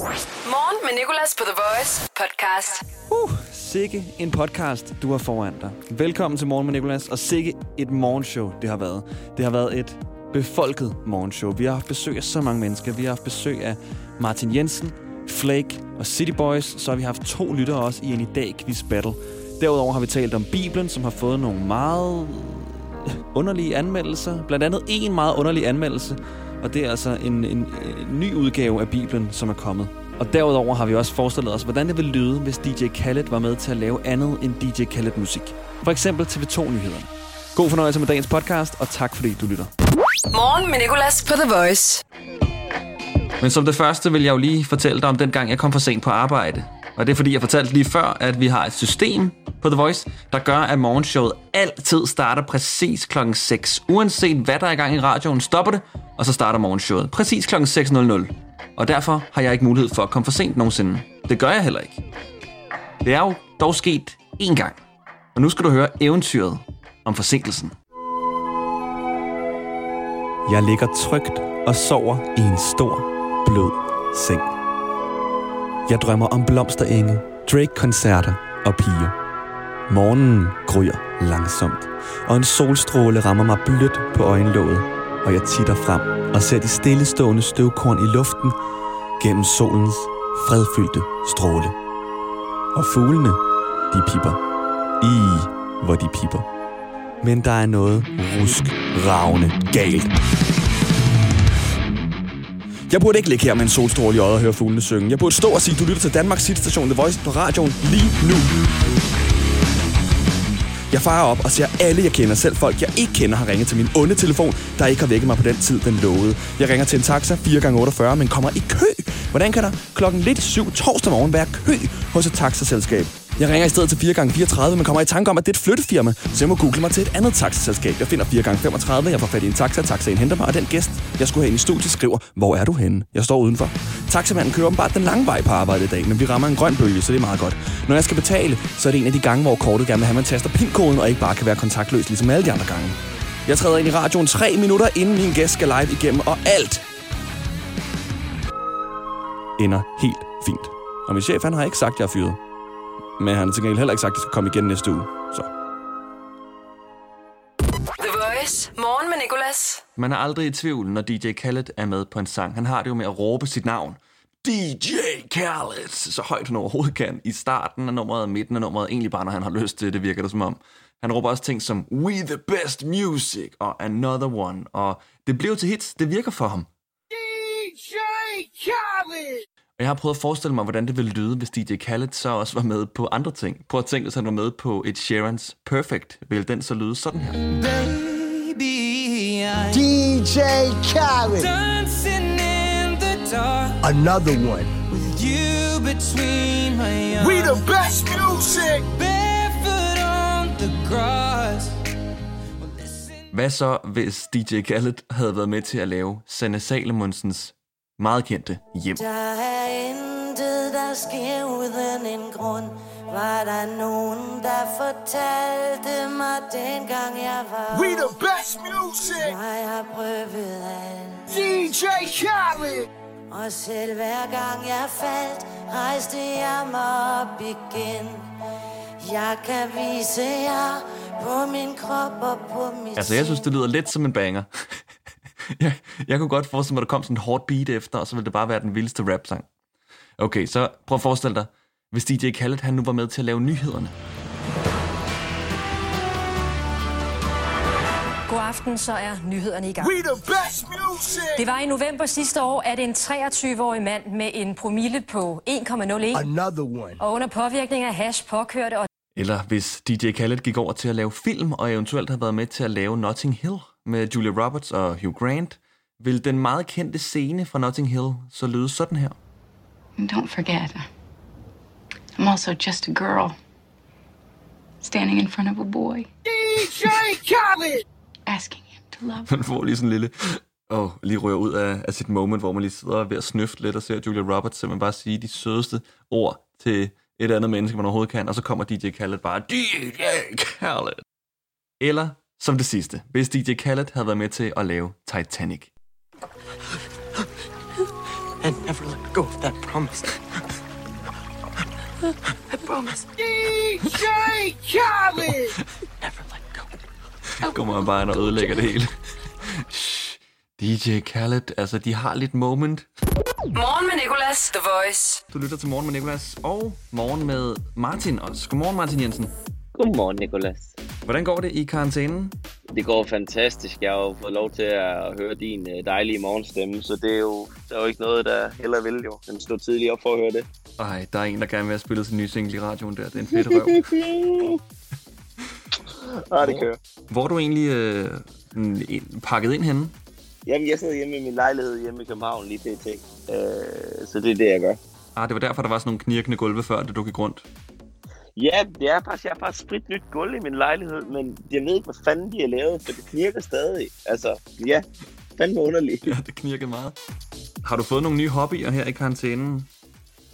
Morgen med Nicolas på The Voice podcast. Uh, sikke en podcast, du har foran dig. Velkommen til Morgen med Nicolas, og sikke et morgenshow, det har været. Det har været et befolket morgenshow. Vi har haft besøg af så mange mennesker. Vi har haft besøg af Martin Jensen, Flake og City Boys. Så har vi haft to lyttere også i en i dag quiz battle. Derudover har vi talt om Bibelen, som har fået nogle meget underlige anmeldelser. Blandt andet en meget underlig anmeldelse. Og det er altså en, en, en ny udgave af Bibelen, som er kommet. Og derudover har vi også forestillet os, hvordan det ville lyde, hvis DJ Khaled var med til at lave andet end DJ Khaled-musik. For eksempel TV2-nyhederne. God fornøjelse med dagens podcast, og tak fordi du lytter. Morgen med Nicolas på The Voice. Men som det første vil jeg jo lige fortælle dig om den gang, jeg kom for sent på arbejde. Og det er fordi, jeg fortalte lige før, at vi har et system på The Voice, der gør, at morgenshowet altid starter præcis klokken 6. Uanset hvad der er i gang i radioen, stopper det, og så starter morgenshowet præcis klokken 6.00. Og derfor har jeg ikke mulighed for at komme for sent nogensinde. Det gør jeg heller ikke. Det er jo dog sket én gang. Og nu skal du høre eventyret om forsinkelsen. Jeg ligger trygt og sover i en stor, blød seng. Jeg drømmer om blomsterenge, Drake-koncerter og piger. Morgenen gryer langsomt, og en solstråle rammer mig blødt på øjenlåget, og jeg titter frem og ser de stillestående støvkorn i luften gennem solens fredfyldte stråle. Og fuglene, de pipper. I, hvor de pipper. Men der er noget rusk, ravne galt. Jeg burde ikke ligge her med en solstråle i øjet og høre fuglene synge. Jeg burde stå og sige, du lytter til Danmarks station The Voice på radioen lige nu. Jeg farer op og ser alle, jeg kender. Selv folk, jeg ikke kender, har ringet til min onde telefon, der ikke har vækket mig på den tid, den lovede. Jeg ringer til en taxa 4x48, men kommer i kø. Hvordan kan der klokken lidt syv torsdag morgen være kø hos et taxaselskab? Jeg ringer i stedet til 4x34, men kommer i tanke om, at det er et flyttefirma, så jeg må google mig til et andet taxaselskab. Jeg finder 4x35, jeg får fat i en taxa, taxaen henter mig, og den gæst, jeg skulle have ind i studiet, skriver, hvor er du henne? Jeg står udenfor. Taxamanden kører bare den lange vej på arbejde i dag, men vi rammer en grøn bølge, så det er meget godt. Når jeg skal betale, så er det en af de gange, hvor kortet gerne vil have, at man taster pinkoden og ikke bare kan være kontaktløs, ligesom alle de andre gange. Jeg træder ind i radioen tre minutter, inden min gæst skal live igennem, og alt ender helt fint. Og min chef, han har ikke sagt, at jeg er fyret. Men han har til gengæld heller ikke sagt, at jeg skal komme igen næste uge. Så. The Voice. Morgen med Nicolas. Man er aldrig i tvivl, når DJ Khaled er med på en sang. Han har det jo med at råbe sit navn. DJ Khaled, så højt han overhovedet kan. I starten af nummeret, midten af nummeret, egentlig bare når han har lyst til det, virker det som om. Han råber også ting som We the best music og Another one. Og det bliver til hits, det virker for ham. DJ Khaled! Og jeg har prøvet at forestille mig, hvordan det ville lyde, hvis DJ Khaled så også var med på andre ting. Prøv at tænke, hvis han var med på et Sheeran's Perfect. Vil den så lyde sådan her? Baby, DJ Khaled! dancing in the dark Another one. with you between my arms. We the best music! barefoot on the grass. Hvad så, hvis DJ Khaled havde været med til at lave Sanne Salomonsens meget kendte Hjem? Der er intet, der sker uden en grund. Var der nogen, der fortalte mig dengang jeg var We the best music! Jeg har prøvet alt. DJ Khaled! Og selv hver gang jeg faldt, rejste jeg mig op igen. Jeg kan vise jer på min krop og på mit Altså, jeg synes, det lyder lidt som en banger. jeg, jeg kunne godt forestille mig, at der kom sådan et hårdt beat efter, og så ville det bare være den vildeste rap-sang. Okay, så prøv at forestille dig, hvis DJ Khaled han nu var med til at lave nyhederne. God aften, så er nyhederne i gang. We the best music! Det var i november sidste år, at en 23-årig mand med en promille på 1,01 Another one. og under påvirkning af hash påkørte og Eller hvis DJ Khaled gik over til at lave film, og eventuelt havde været med til at lave Notting Hill med Julia Roberts og Hugh Grant, vil den meget kendte scene fra Notting Hill så lyde sådan her. Don't forget, I'm also just a girl standing in front of a boy, DJ Khaled! asking him to love Man får lige sådan en lille... Åh, oh, lige rører ud af, af sit moment, hvor man lige sidder ved at snøfte lidt og ser Julia Roberts simpelthen bare sige de sødeste ord til et andet menneske, man overhovedet kan, og så kommer DJ Khaled bare, DJ Khaled. Eller som det sidste, hvis DJ Khaled havde været med til at lave Titanic. and never let go of that promise. I promise. DJ Khaled! Never let go. kommer bare ind og ødelægger det hele. DJ Khaled, altså de har lidt moment. Morgen med Nicolas, The Voice. Du lytter til Morgen med Nicolas og Morgen med Martin også. Godmorgen Martin Jensen. Godmorgen, Nicolas. Hvordan går det i karantænen? Det går fantastisk. Jeg har jo fået lov til at høre din øh, dejlige morgenstemme, så det er jo, der er jo ikke noget, der heller vil jo. Den stod tidligt op for at høre det. Ej, der er en, der gerne vil have spillet sin nye single i radioen der. Det er en fedt røv. Ah, det kører. Hvor er du egentlig øh, pakket ind henne? Jamen, jeg sidder hjemme i min lejlighed hjemme i København lige pt. Øh, så det er det, jeg gør. Ah, det var derfor, der var sådan nogle knirkende gulve før, da du gik rundt. Ja, det er faktisk, jeg har bare sprit nyt gulv i min lejlighed, men jeg ved ikke, hvad fanden de har lavet, for det knirker stadig. Altså, ja, fandme underligt. Ja, det knirkede meget. Har du fået nogle nye hobbyer her i karantænen?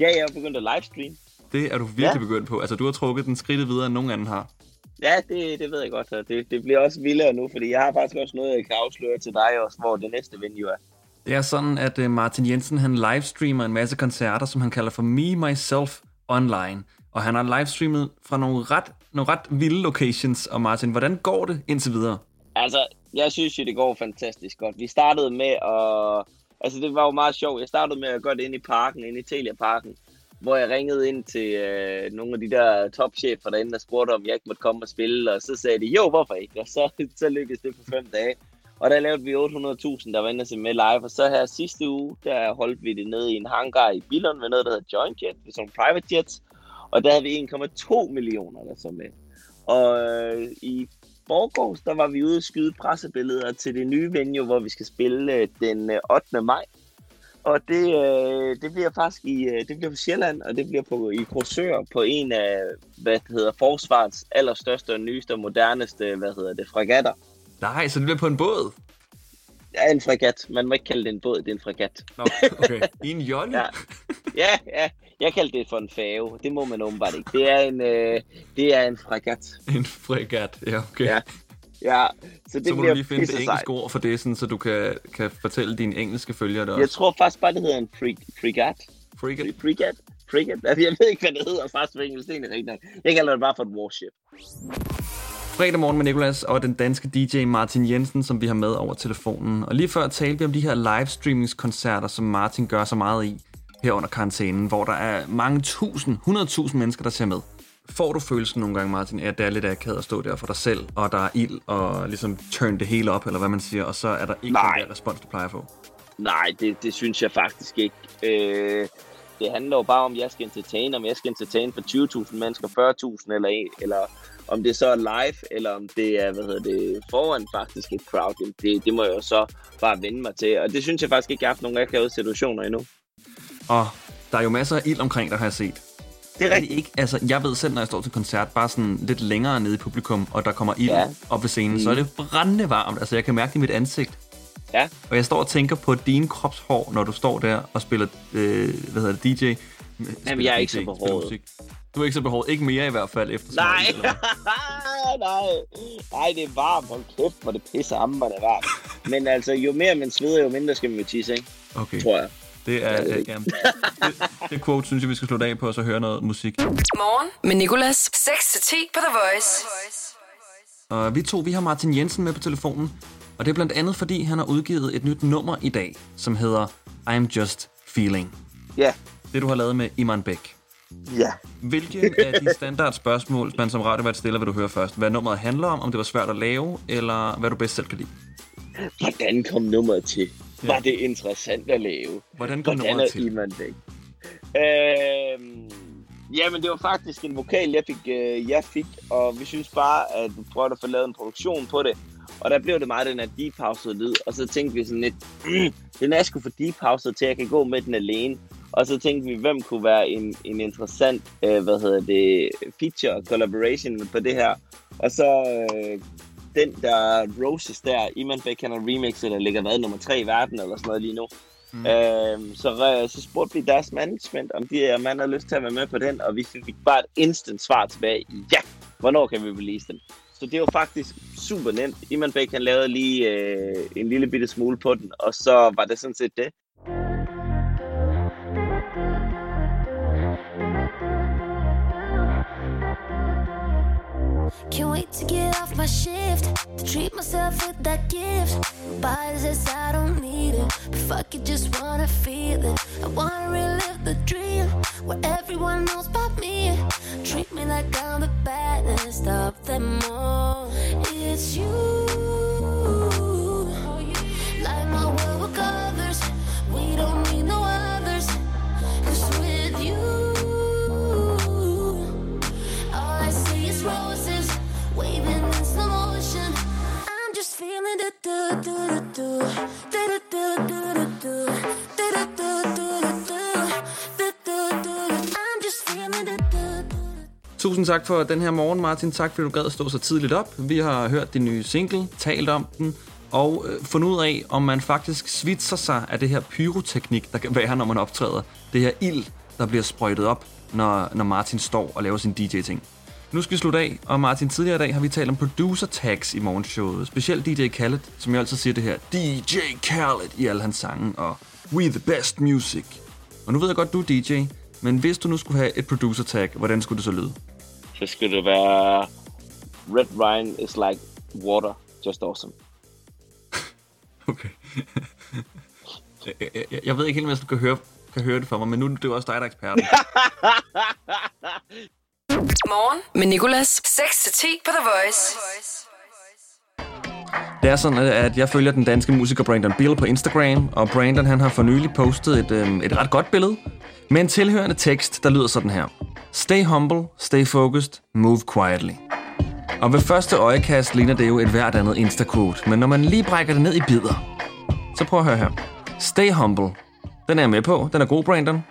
Ja, jeg har begyndt at livestream. Det er du virkelig Ja. begyndt på. Altså, du har trukket den skridtet videre, end nogen anden har. Ja, det, det ved jeg godt, det, det bliver også vildere nu, fordi jeg har faktisk også noget, jeg kan afsløre til dig også, hvor det næste venue er. Det er sådan, at øh, Martin Jensen han livestreamer en masse koncerter, som han kalder for Me, Myself Online. Og han har livestreamet fra nogle ret, nogle ret vilde locations. Og Martin, hvordan går det indtil videre? Altså, jeg synes jo, det går fantastisk godt. Vi startede med at... Altså, det var jo meget sjovt. Jeg startede med at gøre det inde i parken, inde i Telia-parken, hvor jeg ringede ind til øh, nogle af de der topchefer derinde, der spurgte, om jeg ikke måtte komme og spille, og så sagde de, jo, hvorfor ikke? Og så, så lykkedes det på fem dage. Og der lavede vi 800.000, der var inde og se med live, og så her sidste uge, der holdt vi det nede i en hangar i Billund med noget, der hedder Joint Jet, sådan nogle private jets, og der havde vi 1,2 millioner, der så med. Og øh, i forgårs, der var vi ude og skyde pressebilleder til det nye venue, hvor vi skal spille øh, den øh, 8. maj. Og det, øh, det bliver faktisk i, øh, det bliver på Sjælland, og det bliver på, i Korsør på en af, hvad hedder, forsvarets allerstørste og nyeste og moderneste, hvad hedder det, fregatter. Nej, så det bliver på en båd? Ja, en fregat. Man må ikke kalde det en båd, det er en fregat. Nå, okay. I en jolle? Ja. Ja, ja. Jeg kaldte det for en fave. Det må man åbenbart ikke. Det er en, øh, det er en fregat. En fregat, ja, okay. Ja. Ja, så det så må du lige finde det engelske ord for det, sådan, så du kan, kan fortælle dine engelske følgere det også. Jeg tror faktisk bare, det hedder en fre- fregat. Fregat. Fregat? Fregat? Altså, jeg ved ikke, hvad det hedder faktisk på engelsk. Det er rigtigt. Jeg kalder det bare for et warship. Fredag morgen med Nicolas og den danske DJ Martin Jensen, som vi har med over telefonen. Og lige før talte vi om de her livestreamingskoncerter, som Martin gør så meget i her under karantænen, hvor der er mange tusind, 100.000 mennesker, der ser med. Får du følelsen nogle gange, Martin, at det er lidt akavet at stå der for dig selv, og der er ild, og ligesom turn det hele op, eller hvad man siger, og så er der ikke Nej. den der respons, du plejer at få? Nej, det, det synes jeg faktisk ikke. Øh, det handler jo bare om, at jeg skal entertain, om jeg skal entertain for 20.000 mennesker, 40.000 eller, en, eller om det så er live, eller om det er, hvad hedder det, foran faktisk et crowd. Det, det må jeg jo så bare vende mig til. Og det synes jeg faktisk ikke, jeg har haft nogle akavede situationer endnu. Og der er jo masser af ild omkring dig, har jeg set. Det er Er det rigtigt. ikke, altså, jeg ved selv, når jeg står til koncert, bare sådan lidt længere nede i publikum, og der kommer ild ja. Op ved scenen, mm. så er det brændende varmt. Altså, jeg kan mærke det i mit ansigt. Ja. Og jeg står og tænker på dine kropshår, når du står der og spiller, øh, hvad hedder det, DJ. Spiller jeg er ikke så behåret. Du er ikke så behåret. Ikke mere i hvert fald, efter Nej, nej, nej, det er varmt. Hold kæft, hvor det pisser amperne varmt. Men altså, jo mere man sveder, jo mindre skal man jo tisse, ikke? Okay, Tror jeg. Det er, øh, ikke. ja, det, det quote synes jeg, vi skal slutte af på, og så høre noget musik. Morgen med Nicolas. 6-10 på The Voice. Og vi to, vi har Martin Jensen med på telefonen. Og det er blandt andet, fordi han har udgivet et nyt nummer i dag, som hedder I'm Just Feeling. Ja, Det, du har lavet med Iman Bæk. ja. Hvilke af de standard spørgsmål, man som radiovært stiller, vil du høre først? Hvad nummeret handler om, om det var svært at lave, eller hvad du bedst selv kan lide? Hvordan kom nummeret til? Var det interessant at lave? Hvordan kom Hvordan er til? Iman Bæk? Øhm, jamen, det var faktisk en vokal, jeg fik, øh, jeg fik, og vi synes bare, at vi prøvede at få lavet en produktion på det. Og der blev det meget den her deep house lyd, og så tænkte vi sådan lidt, mm, den er sgu for deep house til, at jeg kan gå med den alene. Og så tænkte vi, hvem kunne være en, en interessant, øh, hvad hedder det, feature collaboration på det her. Og så øh, den der Roses der, Iman Beck, han har remixet, der ligger hvad, nummer tre i verden, eller sådan noget lige nu. Mm. Øhm, så, øh, så spurgte vi deres management, om de her mand har lyst til at være med på den, og vi fik bare et instant svar tilbage. Ja, hvornår kan vi release den? Så det var faktisk super nemt. Iman Beck, han lavede lige øh, en lille bitte smule på den, og så var det sådan set det. My shift to treat myself with that gift. Body says I don't need it, but fuck it, just wanna feel it. I wanna relive the dream where everyone knows about me. Treat me like I'm the baddest of them all. It's you. Tusind tak for den her morgen, Martin. Tak fordi du gad at stå så tidligt op. Vi har hørt din nye single, talt om den, og øh, fundet ud af, om man faktisk svitser sig af det her pyroteknik, der kan være, når man optræder. Det her ild, der bliver sprøjtet op, når, når Martin står og laver sin DJ-ting. Nu skal vi slutte af, og Martin, tidligere i dag har vi talt om producer tags i morgenshowet. Specielt DJ Khaled, som jeg altid siger det her. DJ Khaled i alle hans sange, og We the best music. Og nu ved jeg godt, du er DJ, men hvis du nu skulle have et producer tag, hvordan skulle det så lyde? Så skulle det være... Red wine is like water. Just awesome. Okay. jeg, jeg, jeg ved ikke helt, om jeg kan høre, kan høre det for mig, men nu er det også dig, der er eksperten. Morgen med Nicolas. 6-10 på The Voice. Det er sådan, at jeg følger den danske musiker Brandon Bill på Instagram, og Brandon han har for nylig postet et, øh, et ret godt billede med en tilhørende tekst, der lyder sådan her. Stay humble, stay focused, move quietly. Og ved første øjekast ligner det jo et hvert andet Insta-quote, men når man lige brækker det ned i bidder, så prøv at høre her. Stay humble. Den er jeg med på. Den er god, Brandon.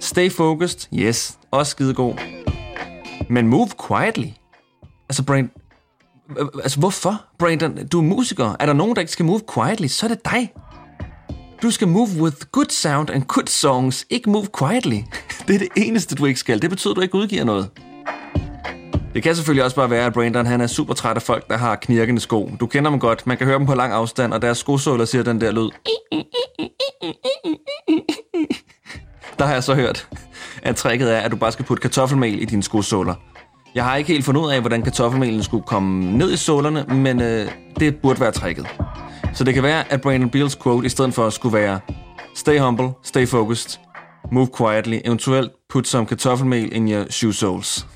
Stay focused. Yes. Også skide god. Men move quietly. Altså, Brandon... Øh, altså, hvorfor, Brandon? Du er musiker. Er der nogen, der ikke skal move quietly, så er det dig. Du skal move with good sound and good songs, ikke move quietly. Det er det eneste, du ikke skal. Det betyder, at du ikke udgiver noget. Det kan selvfølgelig også bare være, at Brandon han er super træt af folk, der har knirkende sko. Du kender dem godt. Man kan høre dem på lang afstand, og deres skosåler siger den der lyd. Der har jeg så hørt, at tricket er, at du bare skal putte kartoffelmel i dine skosåler. Jeg har ikke helt fundet ud af, hvordan kartoffelmelen skulle komme ned i sålerne, men øh, det burde være tricket. Så det kan være, at Brandon Beals quote i stedet for skulle være Stay humble, stay focused, move quietly, eventuelt put some kartoffelmel in your shoe soles.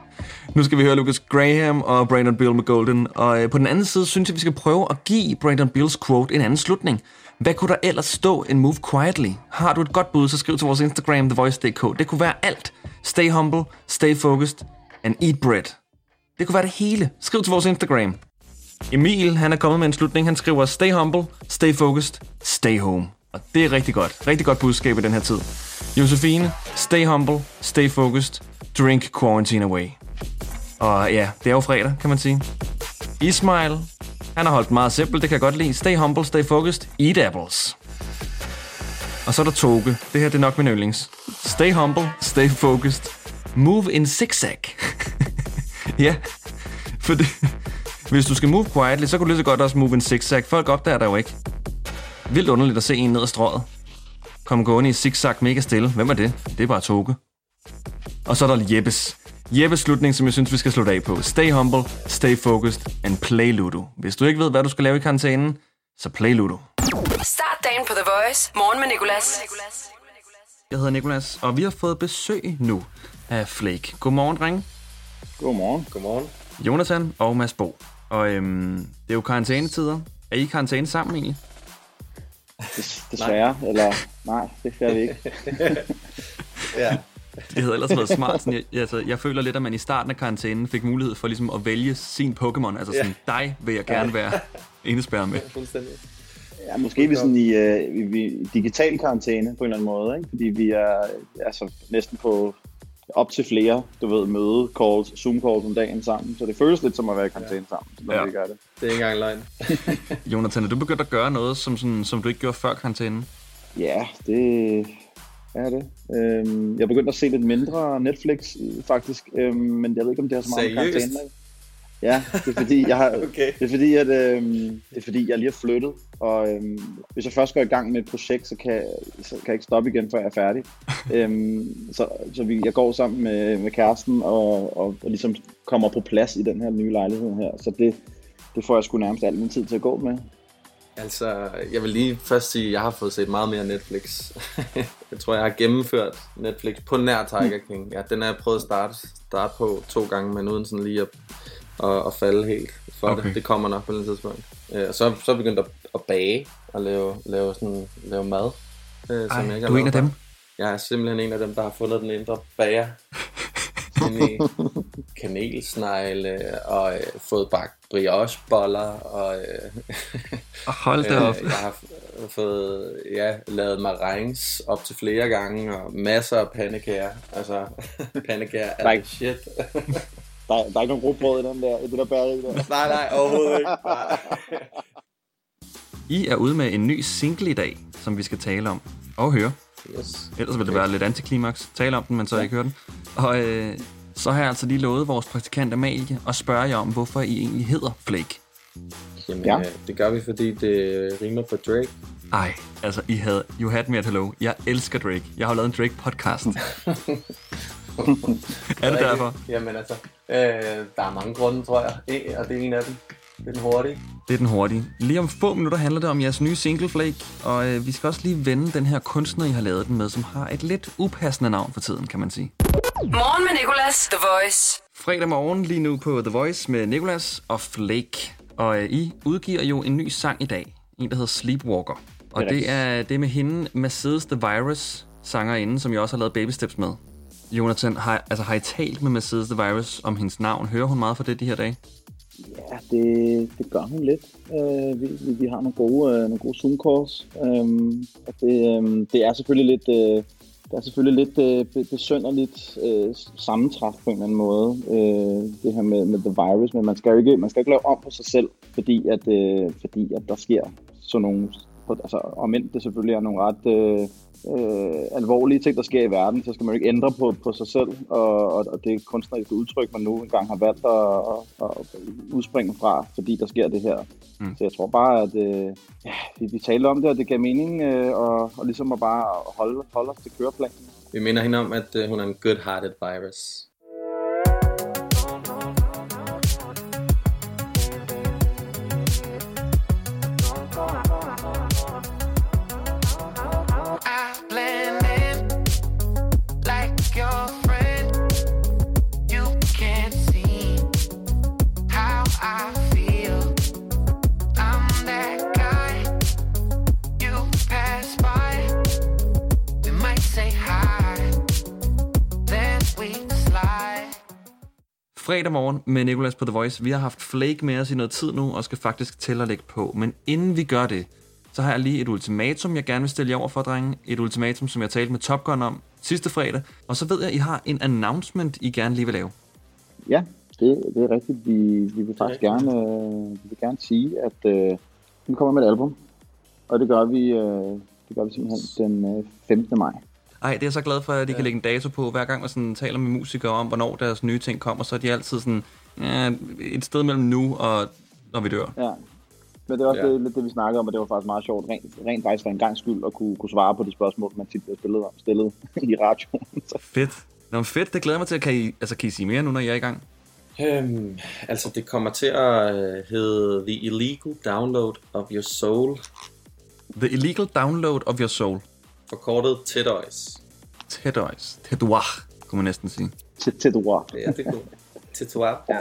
Nu skal vi høre Lucas Graham og Brandon Beal med Golden, og øh, på den anden side synes jeg, vi skal prøve at give Brandon Beals quote en anden slutning. Hvad kunne der ellers stå en move quietly? Har du et godt bud, så skriv til vores Instagram, thevoice.dk. Det kunne være alt. Stay humble, stay focused, and eat bread. Det kunne være det hele. Skriv til vores Instagram. Emil, han er kommet med en slutning. Han skriver, stay humble, stay focused, stay home. Og det er rigtig godt. Rigtig godt budskab i den her tid. Josefine, stay humble, stay focused, drink quarantine away. Og ja, det er jo fredag, kan man sige. Ismail, han har holdt meget simpelt, det kan jeg godt lide. Stay humble, stay focused, eat apples. Og så er der Toge. Det her det er nok min yndlings. Stay humble, stay focused, move in zigzag. ja, for det, hvis du skal move quietly, så kunne du lige så godt også move in zigzag. Folk opdager dig jo ikke. Vildt underligt at se en ned ad strået. Kom gående i zigzag mega stille. Hvem er det? Det er bare Toge. Og så er der Jeppes. Jeppes slutning, som jeg synes, vi skal slutte af på. Stay humble, stay focused and play Ludo. Hvis du ikke ved, hvad du skal lave i karantænen, så play Ludo. Start dagen på The Voice. Morgen med Nicolas. Jeg hedder Nikolas, og vi har fået besøg nu af Flake. Godmorgen, drenge. Godmorgen. Godmorgen. Jonathan og Mads Bo. Og øhm, det er jo karantænetider. Er I i karantæne sammen egentlig? Des, desværre, nej. eller nej, det skal vi ikke. ja. Det havde ellers været smart. Sådan, jeg, altså, jeg føler lidt, at man i starten af karantænen fik mulighed for ligesom at vælge sin Pokémon. Altså sådan, ja. dig vil jeg gerne være indespærret med. Fuldstændig. Ja, måske vi sådan i, uh, vi, vi, digital karantæne på en eller anden måde, ikke? fordi vi er altså, næsten på op til flere, du ved, møde calls, Zoom calls om dagen sammen. Så det føles lidt som at være i karantæne ja. sammen, når ja. vi gør det. Det er ikke engang løgn. Jonathan, er du begyndt at gøre noget, som, sådan, som du ikke gjorde før karantænen? Ja, det er det. Øhm, jeg er begyndt at se lidt mindre Netflix, faktisk. Øhm, men jeg ved ikke, om det har så meget Seriøst? karantæne. Ja, det er fordi, jeg har, Okay. det er fordi, at, øhm, det er fordi, jeg lige har flyttet, og øhm, hvis jeg først går i gang med et projekt, så kan, så kan jeg ikke stoppe igen, før jeg er færdig. øhm, så så vi, jeg går sammen med, med kæresten og, og, og ligesom kommer på plads i den her nye lejlighed her, så det, det får jeg sgu nærmest al min tid til at gå med. Altså, jeg vil lige først sige, at jeg har fået set meget mere Netflix. jeg tror, jeg har gennemført Netflix på nær Tiger King. Ja, den har jeg prøvet at starte, starte på to gange, men uden sådan lige at, at, at falde helt for okay. Det. Det kommer nok på et tidspunkt. Øh, og så, så er jeg begyndt at, at bage og lave, lave, sådan, lave mad. Øh, Ej, jeg ikke du er en af dem? Jeg er simpelthen en af dem, der har fundet den indre bager. I kanelsnegle og øh, fået bagt briocheboller og øh, Hold da øh, op. jeg har fået ja, lavet marengs op til flere gange og masser af pandekager. Altså, pandekager er ikke- shit. Der, er- der er ikke nogen rugbrød i den der, i det der bageri der. nej, nej, overhovedet ikke. Nej. I er ude med en ny single i dag, som vi skal tale om og høre. Yes. Ellers vil det være lidt antiklimaks. Tale om den, men så ikke høre den. Og øh, så har jeg altså lige lovet vores praktikant Amalie at spørge jer om, hvorfor I egentlig hedder Flake. Jamen, Ja. ja. det gør vi, fordi det rimer på Drake. Ej, altså I havde You Had Me At Hello. Jeg elsker Drake. Jeg har lavet en Drake-podcast. er det derfor? Jamen altså, øh, der er mange grunde, tror jeg. Eh, Og det er en af dem. Det er den hurtige. Det er den hurtige. Lige om få minutter handler det om jeres nye single Flake, og øh, vi skal også lige vende den her kunstner, I har lavet den med, som har et lidt upassende navn for tiden, kan man sige. Morgen med Nicolas, The Voice. Fredag morgen lige nu på The Voice med Nicolas og Flake. Og øh, I udgiver jo en ny sang i dag. En, der hedder Sleepwalker. Og Det er det er, det er med hende, Mercedes The Virus, sangerinde, som jeg også har lavet Baby Steps med. Jonathan, har, altså, har I talt med Mercedes The Virus om hendes navn? Hører hun meget for det de her dage? Ja, det, det gør hun lidt. Øh, vi, vi, vi har nogle gode, øh, nogle gode Zoom-calls. øh, og det, øh, det er selvfølgelig lidt, øh, det er selvfølgelig lidt øh, besønderligt øh, sammentræf på en eller anden måde, øh, det her med, med The Virus, men man skal jo ikke, man skal ikke lave om på sig selv, fordi at, øh, fordi at der sker sådan nogle, altså om end det selvfølgelig er nogle ret øh, øh, alvorlige ting, der sker i verden, så skal man jo ikke ændre på, på sig selv, og, og, og det kunstneriske udtryk, man nu engang har valgt at, at, at udspringe fra, fordi der sker det her. Mm. Så jeg tror bare, at øh, ja, vi, vi talte om det, og det gav mening, øh, og, og ligesom at bare holde, holde os til køreplanen. Vi minder hende om, at øh, hun er en good-hearted virus. Fredag morgen med Nicolas på The Voice. Vi har haft Flake med os i noget tid nu, og skal faktisk til at lægge på. Men inden vi gør det, så har jeg lige et ultimatum, jeg gerne vil stille jer over for, drenge. Et ultimatum, som jeg talte med Top Gun om sidste fredag. Og så ved jeg, at I har en announcement, I gerne lige vil lave. Ja, det, det er rigtigt. Vi, vi vil faktisk gerne, øh, vi vil gerne sige, at øh, vi kommer med et album, og det gør vi, øh, det gør vi simpelthen den øh, 15. maj. Ej, det er jeg så glad for, at de ja. kan lægge en dato på. Hver gang man sådan taler med musikere om, hvornår deres nye ting kommer, så er de altid sådan ja, et sted mellem nu og når vi dør. Ja. Men det er også Ja. lidt det, vi snakkede om, og det var faktisk meget sjovt, rent, rent faktisk for en gang skyld, at kunne, kunne svare på de spørgsmål, man tit bliver stillet, om, stillet i radioen. Så. Fedt. Nå, fedt, det glæder mig til. Kan I, altså, kan I sige mere nu, når jeg er i gang? Øhm, altså, det kommer til at øh, hedde The Illegal Download of Your Soul. The Illegal Download of Your Soul. Forkortet TEDOIS. TEDOIS. TEDOIR, kunne man næsten sige. Tedua. Ja, det er godt. TEDOIS. Ja.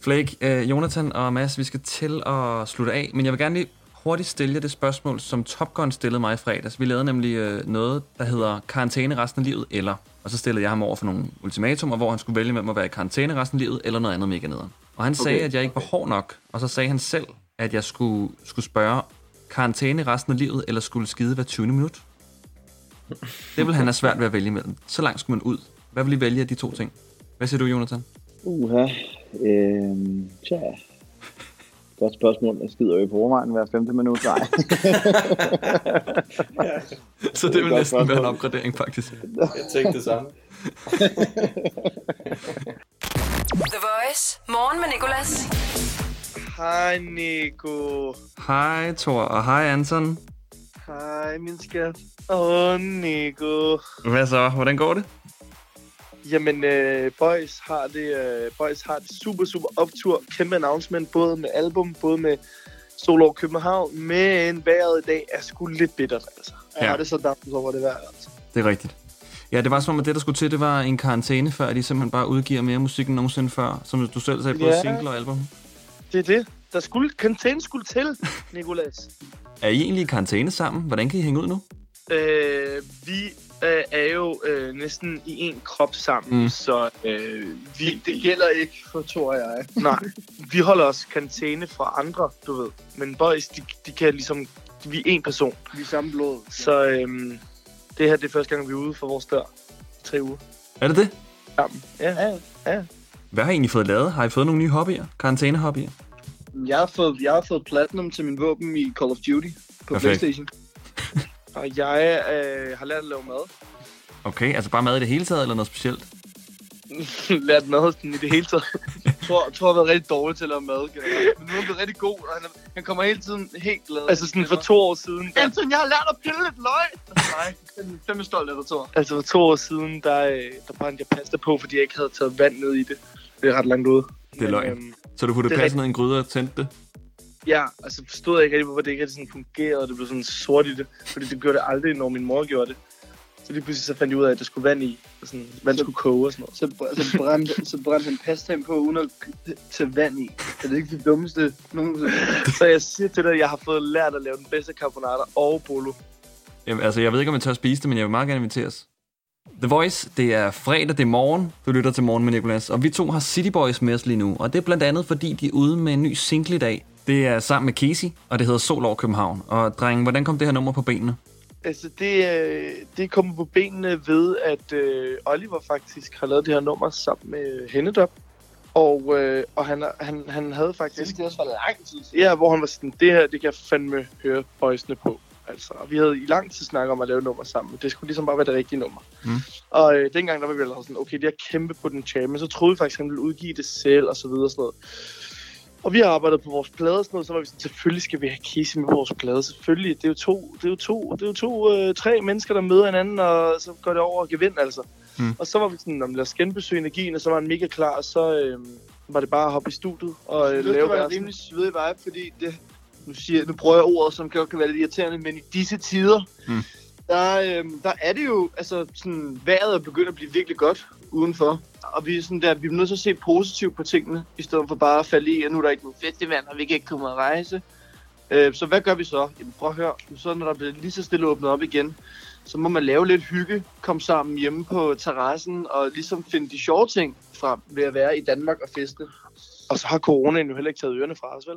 Flake, øh, Jonathan og Mads, vi skal til at slutte af, men jeg vil gerne lige hurtigt stille jer det spørgsmål, som Top Gun stillede mig i fredags. Vi lavede nemlig øh, noget, der hedder karantæne resten af livet, eller... Og så stillede jeg ham over for nogle ultimatumer, hvor han skulle vælge mellem at være i karantæne resten af livet, eller noget andet mega nederen. Og han sagde, Okay. at jeg ikke var hård nok, og så sagde han selv, at jeg skulle, skulle spørge, karantæne resten af livet, eller skulle skide hver 20. minut? Det vil han have svært ved at vælge imellem. Så langt skulle man ud. Hvad vil I vælge af de to ting? Hvad siger du, Jonathan? Uha. Øhm, tja. Godt spørgsmål. Jeg skider jo i forvejen hver femte minut. Nej. Så det Det er vil næsten være en spørgsmål. opgradering, faktisk. Jeg tænkte det samme. The Voice. Morgen med Nicolas. Hej, Nico. Hej Thor, og hej Anton. Hej, min skat. Åh, Nico. Hvad så? Hvordan går det? Jamen, øh, Boys, har det, øh, Boys har det super, super optur. Kæmpe announcement, både med album, både med Sol over København. Men vejret i dag er sgu lidt bittert, altså. Jeg Ja. har det så dampet over det vejr, altså. Det er rigtigt. Ja, det var som om, at det, der skulle til, det var en karantæne, før de simpelthen bare udgiver mere musik end nogensinde før. Som du selv sagde, både Ja. single og album. Det er det. Der skulle, content skulle til, Nicolas. Er I egentlig i karantæne sammen? Hvordan kan I hænge ud nu? Øh, vi øh, er jo øh, næsten i en krop sammen, Mm. så øh, vi... Det, det gælder ikke for Thor og jeg. Nej, vi holder os karantæne fra andre, du ved. Men boys, de, de kan ligesom... Vi er en person. Vi er samme blod. Så øhm, det her det er første gang, vi er ude for vores dør. Tre uger Er det det? sammen. Ja, ja. ja. Hvad har I egentlig fået lavet? Har I fået nogle nye hobbyer? Karantæne-hobbyer? Jeg har, fået, jeg har fået platinum til min våben i Call of Duty på Perfekt. Playstation. Og jeg øh, har lært at lave mad. Okay, altså bare mad i det hele taget, eller noget specielt? lært mad sådan i det hele taget. Thor, Thor har været rigtig dårlig til at lave mad. generelt. Men nu er han blevet rigtig god, og han, er, han kommer hele tiden helt glad. altså sådan for to år siden. Der, Anton, jeg har lært at pille lidt løg! Nej, jeg er fandme stolt af dig, Thor. altså for to år siden, der, øh, der brændte jeg pasta på, fordi jeg ikke havde taget vand ned i det. Det er ret langt ude. Det er løgn. øhm, Så du puttede passen ned i en gryde og tændte det? Ja, altså forstod jeg ikke rigtig, hvorfor det ikke rigtig sådan fungerede, og det blev sådan sort i det. Fordi det gjorde det aldrig, når min mor gjorde det. Så lige pludselig så fandt jeg ud af, at der skulle vand i, og sådan, vand skulle koge og sådan noget. Så, br- så, brændte, så brændte han pastaen på, uden at tage vand i. Er det ikke det dummeste nogensinde? Så jeg siger til dig, at jeg har fået lært at lave den bedste carbonara og bolo. Jamen, altså, jeg ved ikke, om jeg tør spise det, men jeg vil meget gerne inviteres. The Voice, det er fredag, det er morgen. Du lytter til Morgen med Nicolas. Og vi to har City Boys med os lige nu. Og det er blandt andet, fordi de er ude med en ny single i dag. Det er sammen med Casey, og det hedder Sol over København. Og dreng, hvordan kom det her nummer på benene? Altså, det, øh, det kommer på benene ved, at øh, Oliver faktisk har lavet det her nummer sammen med Hennedop. Og, øh, og han, han, han havde faktisk... Det er også for lang tid siden. Ja, hvor han var sådan, det her, det kan jeg fandme høre boysene på. Altså, og vi havde i lang tid snakket om at lave nummer sammen. Det skulle ligesom bare være det rigtige nummer. Mm. Og øh, dengang, der var vi allerede sådan, okay, det er kæmpe potentiale, men så troede vi faktisk, at han ville udgive det selv, og så videre og sådan noget. Og vi har arbejdet på vores plade og sådan noget, så var vi sådan, selvfølgelig skal vi have Casey med på vores plade. Selvfølgelig, det er jo to, det er jo to, det er jo to øh, tre mennesker, der møder hinanden, og så går det over og gevind, altså. Mm. Og så var vi sådan, om lad os genbesøge energien, og så var han mega klar, og så øh, var det bare at hoppe i studiet og øh, det lave var en rimelig svedig vibe, fordi det, nu, siger, nu bruger jeg ordet, som kan, kan være lidt irriterende, men i disse tider, Mm. der, øhm, der er det jo, altså sådan, vejret er begyndt at blive virkelig godt udenfor. Og vi er sådan der, vi er nødt til at se positivt på tingene, i stedet for bare at falde i, at nu er der ikke nogen festival, og vi kan ikke komme at rejse. Øh, så hvad gør vi så? Jamen prøv at høre, så når der bliver lige så stille åbnet op igen, så må man lave lidt hygge, komme sammen hjemme på terrassen, og ligesom finde de sjove ting frem ved at være i Danmark og feste. Og så har coronaen jo heller ikke taget ørerne fra os, vel?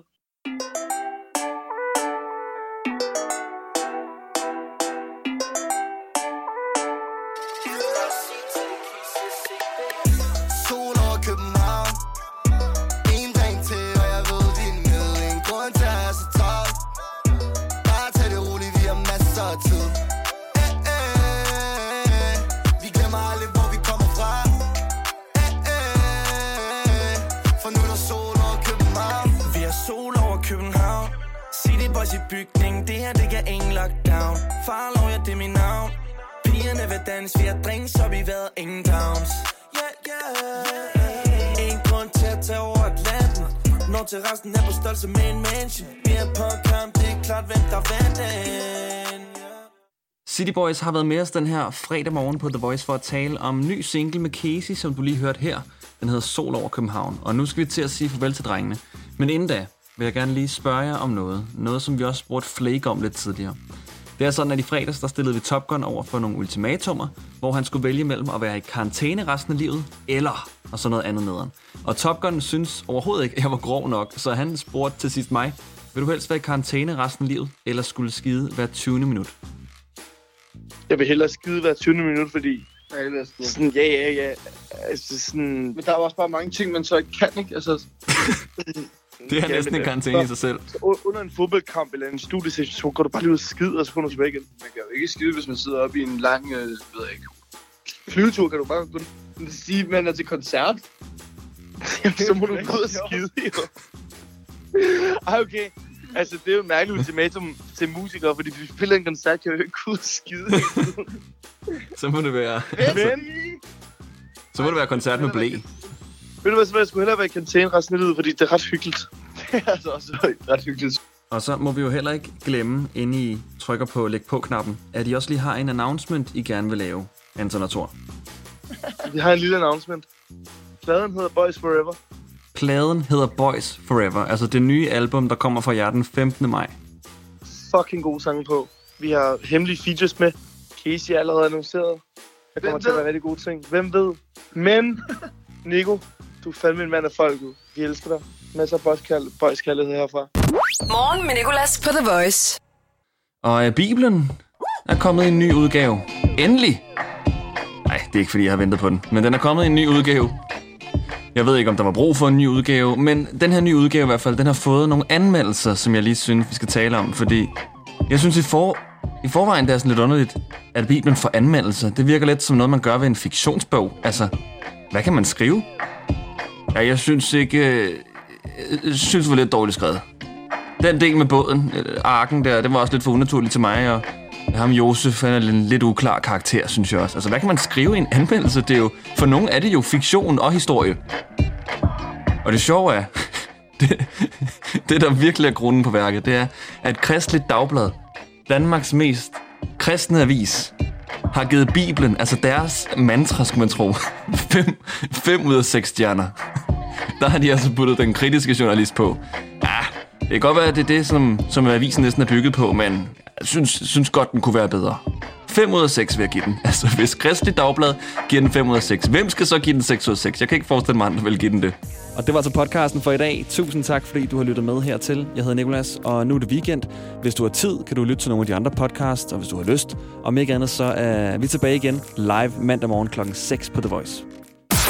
Når terrassen er på størrelse med en mansion Vi på kamp, det er klart, hvem der vandt City Boys har været med os den her fredag morgen på The Voice for at tale om ny single med Casey, som du lige hørte her. Den hedder Sol over København. Og nu skal vi til at sige farvel til drengene. Men inden da vil jeg gerne lige spørge jer om noget. Noget, som vi også spurgte Flake om lidt tidligere. Det er sådan, at i fredags, der stillede vi Top Gun over for nogle ultimatumer, hvor han skulle vælge mellem at være i karantæne resten af livet, eller og så noget andet nederen. Og Top Gun synes overhovedet ikke, at jeg var grov nok, så han spurgte til sidst mig, vil du helst være i karantæne resten af livet, eller skulle skide hver 20. minut? Jeg vil hellere skide hver 20. minut, fordi... Ja, er. Sådan, ja, ja, ja. Altså sådan... Men der er også bare mange ting, man så ikke kan, ikke? Altså, Det er næsten en karantæne i sig selv. Så under en fodboldkamp eller en studiesession, så går du bare lige ud og skide, og så kommer du tilbage igen. man kan jo ikke skide, hvis man sidder oppe i en lang, øh, ved jeg ikke, Flyvetur kan du bare gå. Sige, man er til koncert. så må du gå ud og skide, jo. Ej, okay. Altså, det er jo et mærkeligt ultimatum til musikere, fordi vi spiller en koncert, kan jo ikke gå ud og skide. Så må det være... Men, Så må det være koncert med blæ. ved du hvad, så jeg skulle hellere være i kantine resten af livet, fordi det er ret hyggeligt. det er altså også ret hyggeligt. Og så må vi jo heller ikke glemme, inden I trykker på læg på-knappen, at I også lige har en announcement, I gerne vil lave, Anton og Thor. Vi har en lille announcement. Pladen hedder Boys Forever. Pladen hedder Boys Forever, altså det nye album, der kommer fra jer den 15. maj. Fucking god sang på. Vi har hemmelige features med. Casey er allerede annonceret. Der kommer til at være rigtig gode ting. Hvem ved? Men, Nico, du er fandme en mand af folket. Vi elsker dig. Masser af boyskærlighed boys herfra. Morgen med Nicolas på The Voice. Og øh, Bibelen er kommet i en ny udgave. Endelig! Det er ikke fordi, jeg har ventet på den. Men den er kommet i en ny udgave. Jeg ved ikke, om der var brug for en ny udgave, men den her nye udgave i hvert fald, den har fået nogle anmeldelser, som jeg lige synes, vi skal tale om. Fordi jeg synes i, for, i forvejen, det er sådan lidt underligt, at Bibelen får anmeldelser. Det virker lidt som noget, man gør ved en fiktionsbog. Altså, hvad kan man skrive? Ja, jeg synes ikke... Jeg synes, det var lidt dårligt skrevet. Den del med båden, øh, arken der, det var også lidt for unaturligt til mig, og ham Josef, han er en lidt uklar karakter, synes jeg også. Altså, hvad kan man skrive i en anmeldelse? Det er jo, for nogle er det jo fiktion og historie. Og det sjove er, det, det der virkelig er grunden på værket, det er, at Kristligt Dagblad, Danmarks mest kristne avis, har givet Bibelen, altså deres mantra, skulle man tro, 5 ud af 6 stjerner. Der har de altså puttet den kritiske journalist på. Ja, det kan godt være, at det er det, som, som avisen næsten er bygget på, men synes, synes godt, den kunne være bedre. 5 ud af 6 vil jeg give den. Altså, hvis Kristelig Dagblad giver den 5 ud af 6, hvem skal så give den 6 ud af 6? Jeg kan ikke forestille mig, at andre vil give den det. Og det var altså podcasten for i dag. Tusind tak, fordi du har lyttet med hertil. Jeg hedder Nikolas, og nu er det weekend. Hvis du har tid, kan du lytte til nogle af de andre podcasts, og hvis du har lyst. Om ikke andet, så er vi tilbage igen live mandag morgen klokken 6 på The Voice.